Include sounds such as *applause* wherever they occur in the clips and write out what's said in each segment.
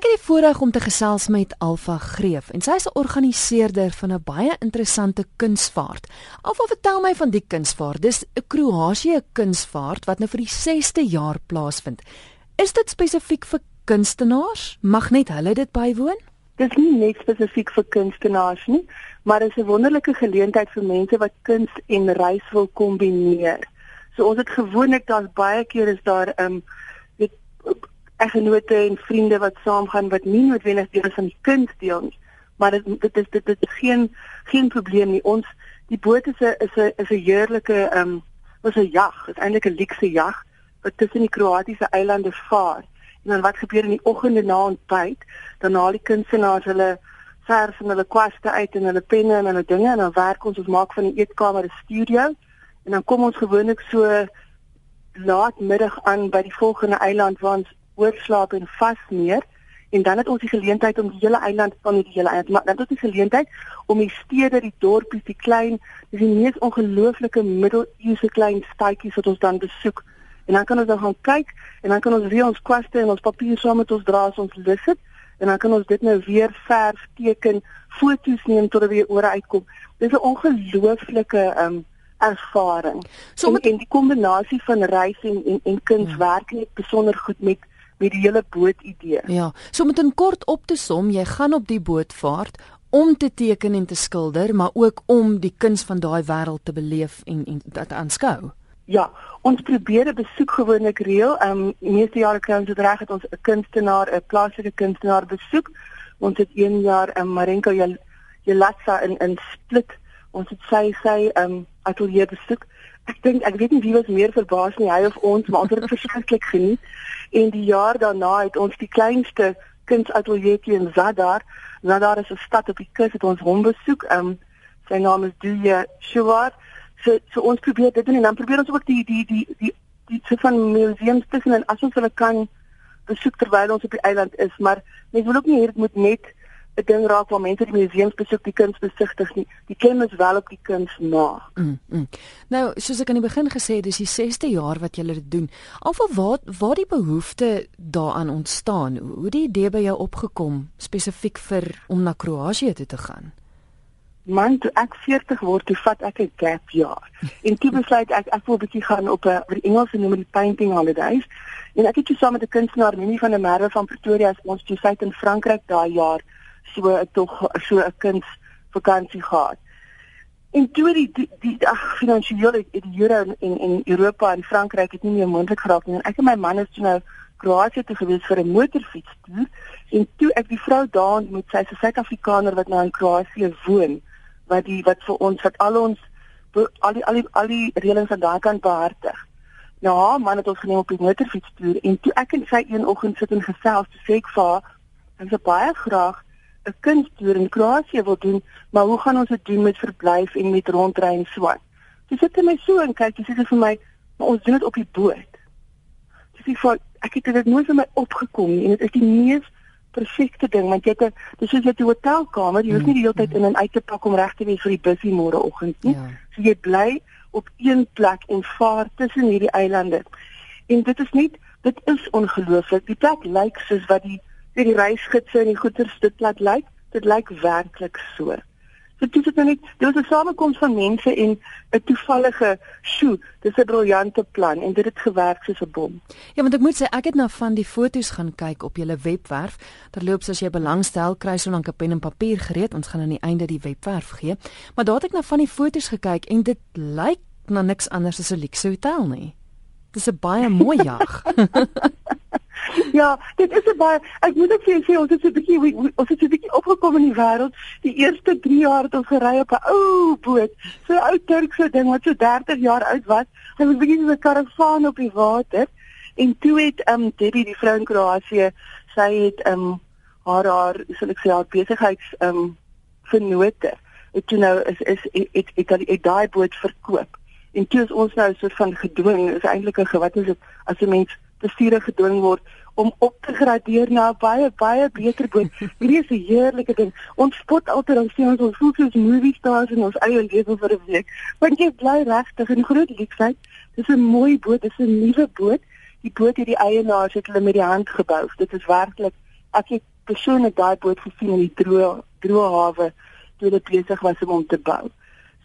Ek het die voorreg om te gesels met Alfa Greef en sy is 'n organiseerder van 'n baie interessante kunsvaart. Alfa, vertel my van die kunsvaart. Dis 'n Kroasie kunsvaart wat nou vir die 6de jaar plaasvind. Is dit spesifiek vir kunstenaars? Mag net hulle dit bywoon? Dis nie net spesifiek vir kunstenaars nie, maar dit is 'n wonderlike geleentheid vir mense wat kuns en reis wil kombineer. So ons het gewoonlik daar's baie keer is daar 'n um, eggenote en vriende wat saamgaan wat nie noodwendig deel is van die kind deel nie. Maar dit dit is dit, dit is geen geen probleem nie. Ons die boot is 'n is 'n is 'n heerlike ehm um, was 'n jag, is eintlik 'n luukse jag wat tussen die Kroatiese eilande vaar. En dan wat gebeur in die oggende na ontbyt, dan haal die kunstenaars hulle verf en hulle kwaste uit en hulle penne en hulle dinge en dan werk ons ons maak van die eetkamer 'n studio en dan kom ons gewoonlik so laatmiddag aan by die volgende eiland waar ons oorslaap en vasneer en dan het ons die geleentheid om die hele eiland van die hele eiland maar dan het ons die geleentheid om die stede, die dorpies, die klein, dis die mees ongelooflike middeleeuse klein stadjies wat ons dan besoek. En dan kan ons dan gaan kyk en dan kan ons weer ons kwaste en ons papier saam met ons dra as ons lus het en dan kan ons dit nou weer verf, teken, foto's neem tot dit weer oor uitkom. Dis 'n ongelooflike um ervaring. So met, en, en die kombinasie van reis en en, en kuns ja. net besonder goed met met die hele boot idee. Ja, so met 'n kort op te som, jy gaan op die boot vaart om te teken en te skilder, maar ook om die kuns van daai wêreld te beleef en en dit aanskou. Ja, ons probeer 'n besoek gewoonlik reël. Ehm um, meeste jare kry ons dit reg dat ons 'n kunstenaar, 'n plaaslike kunstenaar besoek. Ons het een jaar 'n um, Marenko Jelatsa in in Split. Ons het sy sy ehm um, atelier besoek. Ek dink ek weet nie wie was meer verbaas nie, hy of ons, maar ons het verskriklik geniet. En die jaar daarna het ons die kleinste kunsateljee in Zadar. Zadar is 'n stad op die kus het ons hom besoek. Ehm um, sy naam is Duya Shuwar. So so ons probeer dit doen en dan probeer ons ook die die die die die die van museums tussen en as ons hulle kan besoek terwyl ons op die eiland is, maar mens wil ook nie hê dit moet net 'n ding raak waar mense die museums besoek, die kuns besigtig nie. Die kennis wel op die kuns na. Mm, mm. Nou, soos ek aan die begin gesê het, dis die 6ste jaar wat julle dit doen. Alhoewel waar waar die behoefte daaraan ontstaan, hoe die idee by jou opgekom spesifiek vir om na Kroasie toe te gaan? Man, toe ek 40 word, toe vat ek 'n gap jaar. En toe besluit ek ek wil 'n bietjie gaan op 'n Engelse noem dit painting holidays. En ek het toe saam met 'n kunstenaar Minnie van der Merwe van Pretoria ons toe sy in Frankryk daai jaar so tog so 'n kind vakansie gehad. En toe die die, die ag finansiëel het die Euro in in Europa en Frankryk het nie meer moontlik geraak nie. En ek en my man is toe nou Kroasie toe gewees vir 'n motorfiets toer en toe ek die vrou daar ontmoet, sy is 'n Suid-Afrikaner wat nou in Kroasie woon, wat die wat vir ons wat al ons al die al die al die reëlings van daai kant behartig. Nou, haar man het ons geneem op die motorfiets toer en toe ek en sy een oggend sit en gesels, sê ek vir haar, ek sou baie graag 'n kunstoer in Kroasie wil doen, maar hoe gaan ons dit doen met verblyf en met rondry en so? Sy sit net my so en kyk, sy sê vir my, "Maar ons doen dit op die boot." Sy sê vir ek het dit nooit vir my opgekom nie en dit is die mees perfekte ding want jy het dis soos jy 'n hotelkamer, jy hoef nie die hele tyd in en uit te pak om reg te wees vir die busie môreoggend nie. Ja. So jy bly op een plek en vaar tussen hierdie eilande. En dit is net dit is ongelooflik. Die plek lyk soos wat die vir die reisgidse en die goeder dit plat lyk, dit lyk werklik so. So dit is net dit was 'n samekoms van mense en 'n toevallige sjoe, dis 'n briljante plan en dit het gewerk soos 'n bom. Ja, want ek moet sê ek het nou van die foto's gaan kyk op julle webwerf. Terloops as jy belangstel, kry so lank 'n pen en papier gereed. Ons gaan aan die einde die webwerf gee. Maar daar het ek nou van die foto's gekyk en dit lyk na niks anders as 'n luxe hotel nie. Dis 'n baie mooi jag. *laughs* *laughs* *laughs* ja, dit is 'n baie ek moet ook vir jou sê ons het so 'n bietjie ons het so 'n bietjie opgekom in die wêreld. Die eerste 3 jaar het ons gery op 'n ou boot. So 'n ou Turkse ding wat so 30 jaar oud was. Hy was bietjie so 'n karavaan op die water. En toe het ehm um, Debbie, die vrou in Kroasie, sy het ehm um, haar haar, sal ek sê, haar besigheids ehm um, vernote. Ek toe nou is is het het, het, daai boot verkoop. En toe is ons nou 'n soort van gedwing, is eintlik 'n wat is dit as 'n mens bestuurder gedwing word om op te gradeer na 'n baie baie beter boot. Hierdie is 'n heerlike ding. Ons spot altyd dan sien ons ons voel soos movie stars in ons eie lewe vir 'n week. Want jy bly regtig in groot luksheid. Dis 'n mooi boot, dis 'n nuwe boot. Die boot het die eienaars het hulle met die hand gebou. Dit is werklik Ek het persoonlik daai boot gesien in die droë droë hawe toe hulle besig was om hom te bou.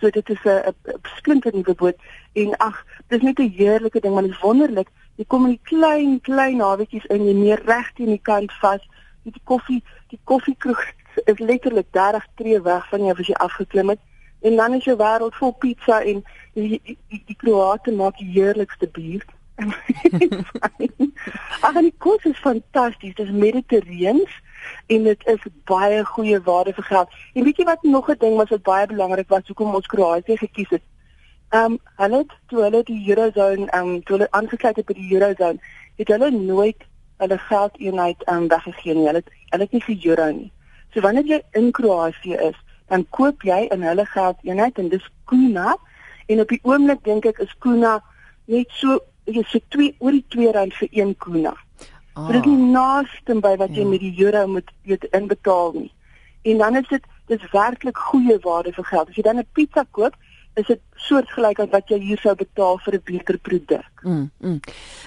So dit is 'n splinter nuwe boot en ag, dis net 'n heerlike ding, maar dit is wonderlik. Jy kom in die klein klein hawetjies in, jy meer reg teen die kant vas. Die koffie, die koffiekroeg *laughs* is letterlik 30 tree weg van jou as jy afgeklim het. En dan is jou wêreld vol pizza en die die, die, die Kroate maak die heerlikste bier. *laughs* Ag, die kos is fantasties. Dit is mediterreens en dit is baie goeie waarde vir geld. En weet jy wat nog 'n ding was wat baie belangrik was hoekom ons Kroatië gekies het? Ehm um, hulle het toe hulle die Eurozone ehm um, toe hulle aangesluit het by die Eurozone, het hulle nooit hulle geldeenheid ehm um, weggegee nie. Hulle het hulle het nie vir euro nie. So wanneer jy in Kroatië is, dan koop jy in hulle geldeenheid en dis kuna en op die oomblik dink ek is kuna net so jy so 2 oor die 2 rand vir 1 kuna. Ah. Dit is nie naaste by wat jy ja. met die euro moet weet inbetaal nie. En dan is dit dis werklik goeie waarde vir geld. As jy dan 'n pizza koop, is dit soortgelyk aan wat jy hier sou betaal vir 'n beter produk. Mm, mm.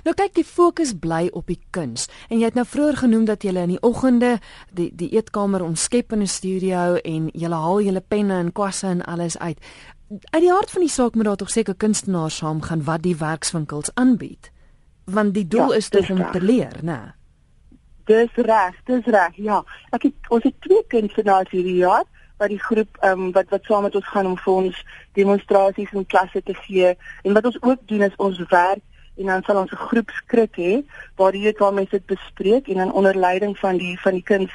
Nou kyk, die fokus bly op die kuns. En jy het nou vroeër genoem dat jy in die oggende die die eetkamer omskep in 'n studio en jy haal jou penne en kwasse en alles uit. Uit die hart van die saak moet daar tog seker kunstenaars saam gaan wat die werkswinkels aanbied want die doel ja, is tog om te leer, né? Dis reg, dis reg. Ja, ek het ons het twee kunstenaars hierdie jaar wat die groep ehm um, wat wat saam met ons gaan om vir ons demonstrasies in klasse te gee en wat ons ook doen is ons werk en dan sal ons 'n groep skrik hê waar die weet waar mense dit bespreek en dan onder leiding van die van die kuns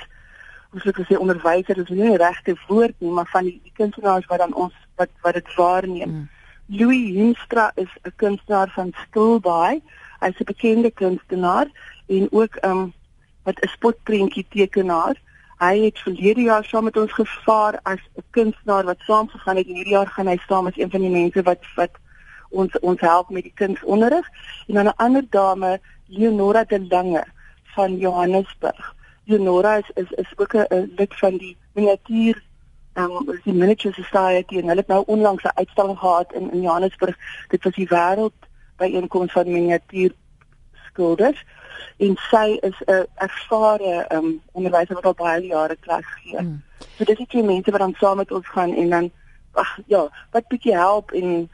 ons wil sê onderwyser is nie die regte woord nie maar van die, die kunstenaars wat dan ons wat wat dit waarneem. Mm. Louis Hinstra is 'n kunstenaar van Skilbaai Hy's 'n bekende kunstenaar en ook 'n um, wat 'n spotprentjie tekenaar. Hy het verlede jaar saam met ons gevaar as 'n kunstenaar wat saam gegaan het en hierdie jaar gaan hy saam as een van die mense wat wat ons ons help met die kunsonderrig. En dan 'n ander dame, Leonora de Lange van Johannesburg. Leonora is is, is ook 'n lid van die miniatuur um die Miniature Society en hulle het nou onlangs 'n uitstalling gehad in in Johannesburg. Dit was die wêreld byeenkoms van miniatuur skilders en sy is 'n ervare um, onderwyser wat al baie jare klas gee. Mm. So dis die mense wat dan saam met ons gaan en dan ag ja, wat bietjie help en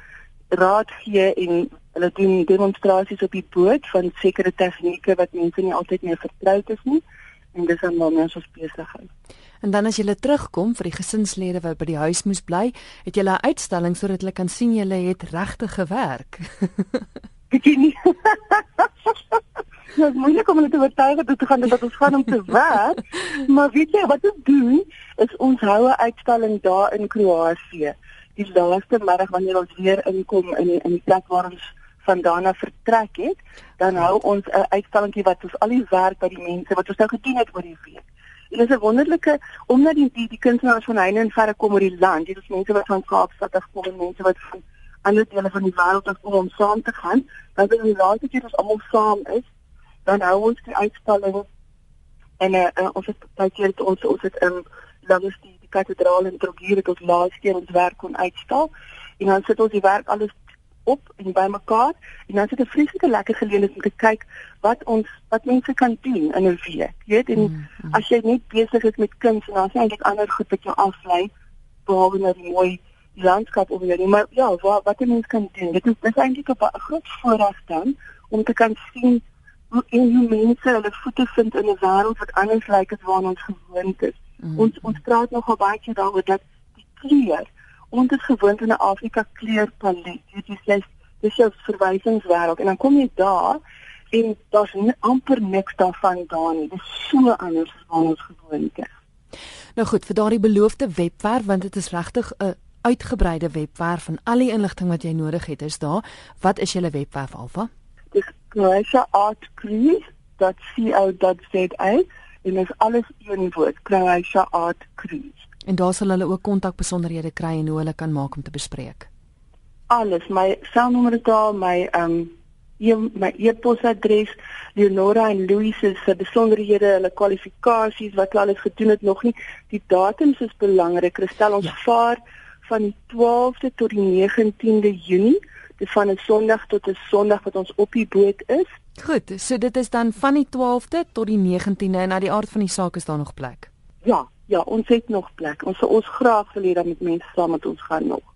raad gee en hulle doen demonstrasies op die boot van sekere tegnieke wat mense nie altyd meer vertroud is nie en dis dan waar ons besig is. En dan as jy terugkom vir die gesinslede wat by die huis moes bly, het jy 'n uitstalling sodat hulle kan sien jy het regtig gewerk. *laughs* Weet nie. *laughs* Ja, *laughs* moeilik om hulle te oortuig dat ons gaan dat ons gaan om te *laughs* werk, maar weet jy wat ons doen is ons hou 'n uitstalling daar in Kroasie. Die laaste middag wanneer ons weer inkom in in die plek waar ons vandaan af vertrek het, dan hou ons 'n uitstallingkie wat ons al die werk by die mense wat ons nou gedoen het oor die week En dit is 'n wonderlike omdat die die, die kunstenaars van Heine en verre kom oor die land. Dit is mense wat van Kaapstad af kom en mense wat van ander dele van die wêreld af kom om saam te gaan. Dan is die laaste keer as almal saam is, dan hou ons die uitstalling en uh, uh, ons het baie keer ons ons het in langs die, die kathedraal in Trogir tot laaste keer ons werk kon uitstal. En dan sit ons die werk alles op en bymekaar en dan sit 'n vreeslike lekker geleentheid om te kyk wat ons wat mense kan doen in 'n week. Jy weet en mm, mm. as jy net besig is met kuns en dan is eintlik ander goed wat jou aflei behalwe nou die mooi landskap om jou maar ja, wat wat jy mens kan doen. Dit is, is eintlik 'n groot voorreg dan om te kan sien en hoe mense hulle voete vind in 'n wêreld wat anders lyk as waarna ons gewoond is. Mm. Ons ons praat nogal baie daaroor dat die kleur ons is gewoond aan 'n Afrika kleurpalet. Dit is jy dis jou verwysingswêreld en dan kom jy daar en daar's amper niks daarvan daar nie. Dit is so anders as wat ons gewoond is. Nou goed, vir daardie beloofde webwerf want dit is regtig 'n uitgebreide webwerf van al die inligting wat jy nodig het is daar. Wat is julle webwerf Alfa? Dis croatiaartcruise.co.za en dit is alles een woord, Croatia Art Cruise. En daar sal hulle ook kontak besonderhede kry en hoe hulle kan maak om te bespreek. Alles, my selnommer is daar, my ehm um, e my e-posadres, Leonora en Louis se besonderhede, hulle kwalifikasies wat hulle alles gedoen het nog nie. Die datums is belangrik. Stel ons ja. vaar van die 12de tot die 19de Junie, van 'n Sondag tot 'n Sondag wat ons op die boot is. Goed, so dit is dan van die 12de tot die 19de en na die aard van die saak is daar nog plek. Ja, ja, ons het nog plek. Ons ons graag wil hê dat met mense saam met ons gaan nog.